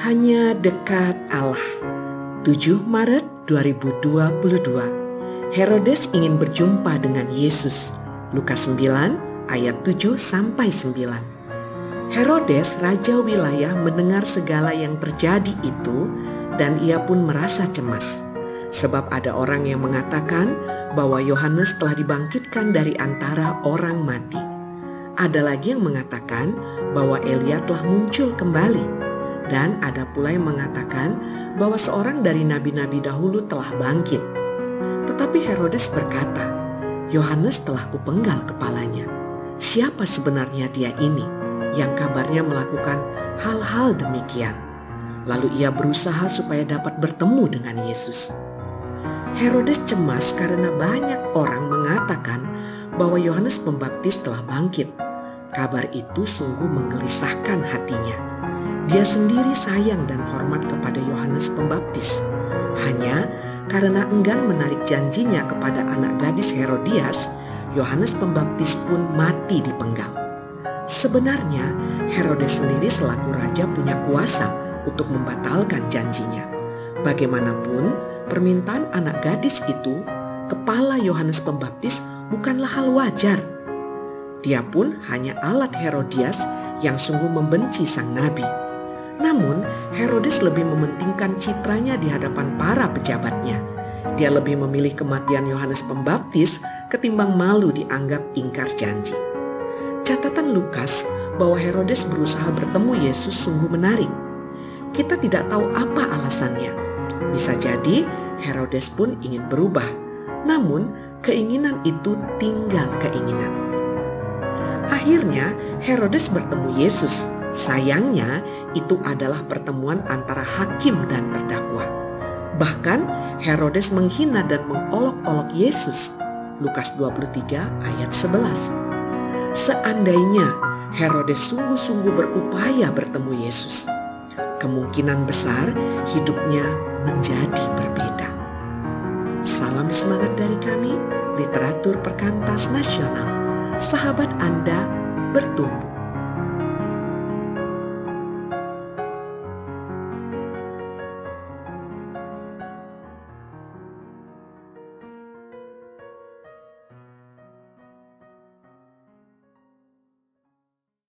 Hanya dekat Allah. 7 Maret 2022. Herodes ingin berjumpa dengan Yesus. Lukas 9 ayat 7 sampai 9. Herodes raja wilayah mendengar segala yang terjadi itu dan ia pun merasa cemas. Sebab ada orang yang mengatakan bahwa Yohanes telah dibangkitkan dari antara orang mati. Ada lagi yang mengatakan bahwa Elia telah muncul kembali dan ada pula yang mengatakan bahwa seorang dari nabi-nabi dahulu telah bangkit. Tetapi Herodes berkata, Yohanes telah kupenggal kepalanya. Siapa sebenarnya dia ini yang kabarnya melakukan hal-hal demikian? Lalu ia berusaha supaya dapat bertemu dengan Yesus. Herodes cemas karena banyak orang mengatakan bahwa Yohanes Pembaptis telah bangkit. Kabar itu sungguh menggelisahkan hatinya. Dia sendiri sayang dan hormat kepada Yohanes Pembaptis. Hanya karena enggan menarik janjinya kepada anak gadis Herodias, Yohanes Pembaptis pun mati dipenggal. Sebenarnya Herodes sendiri selaku raja punya kuasa untuk membatalkan janjinya. Bagaimanapun, permintaan anak gadis itu, kepala Yohanes Pembaptis bukanlah hal wajar. Dia pun hanya alat Herodias yang sungguh membenci sang nabi. Namun, Herodes lebih mementingkan citranya di hadapan para pejabatnya. Dia lebih memilih kematian Yohanes Pembaptis ketimbang malu dianggap ingkar janji. Catatan Lukas bahwa Herodes berusaha bertemu Yesus sungguh menarik. Kita tidak tahu apa alasannya. Bisa jadi Herodes pun ingin berubah, namun keinginan itu tinggal keinginan. Akhirnya Herodes bertemu Yesus Sayangnya, itu adalah pertemuan antara hakim dan terdakwa. Bahkan Herodes menghina dan mengolok-olok Yesus. Lukas 23 ayat 11. Seandainya Herodes sungguh-sungguh berupaya bertemu Yesus, kemungkinan besar hidupnya menjadi berbeda. Salam semangat dari kami, literatur perkantas nasional. Sahabat Anda bertumbuh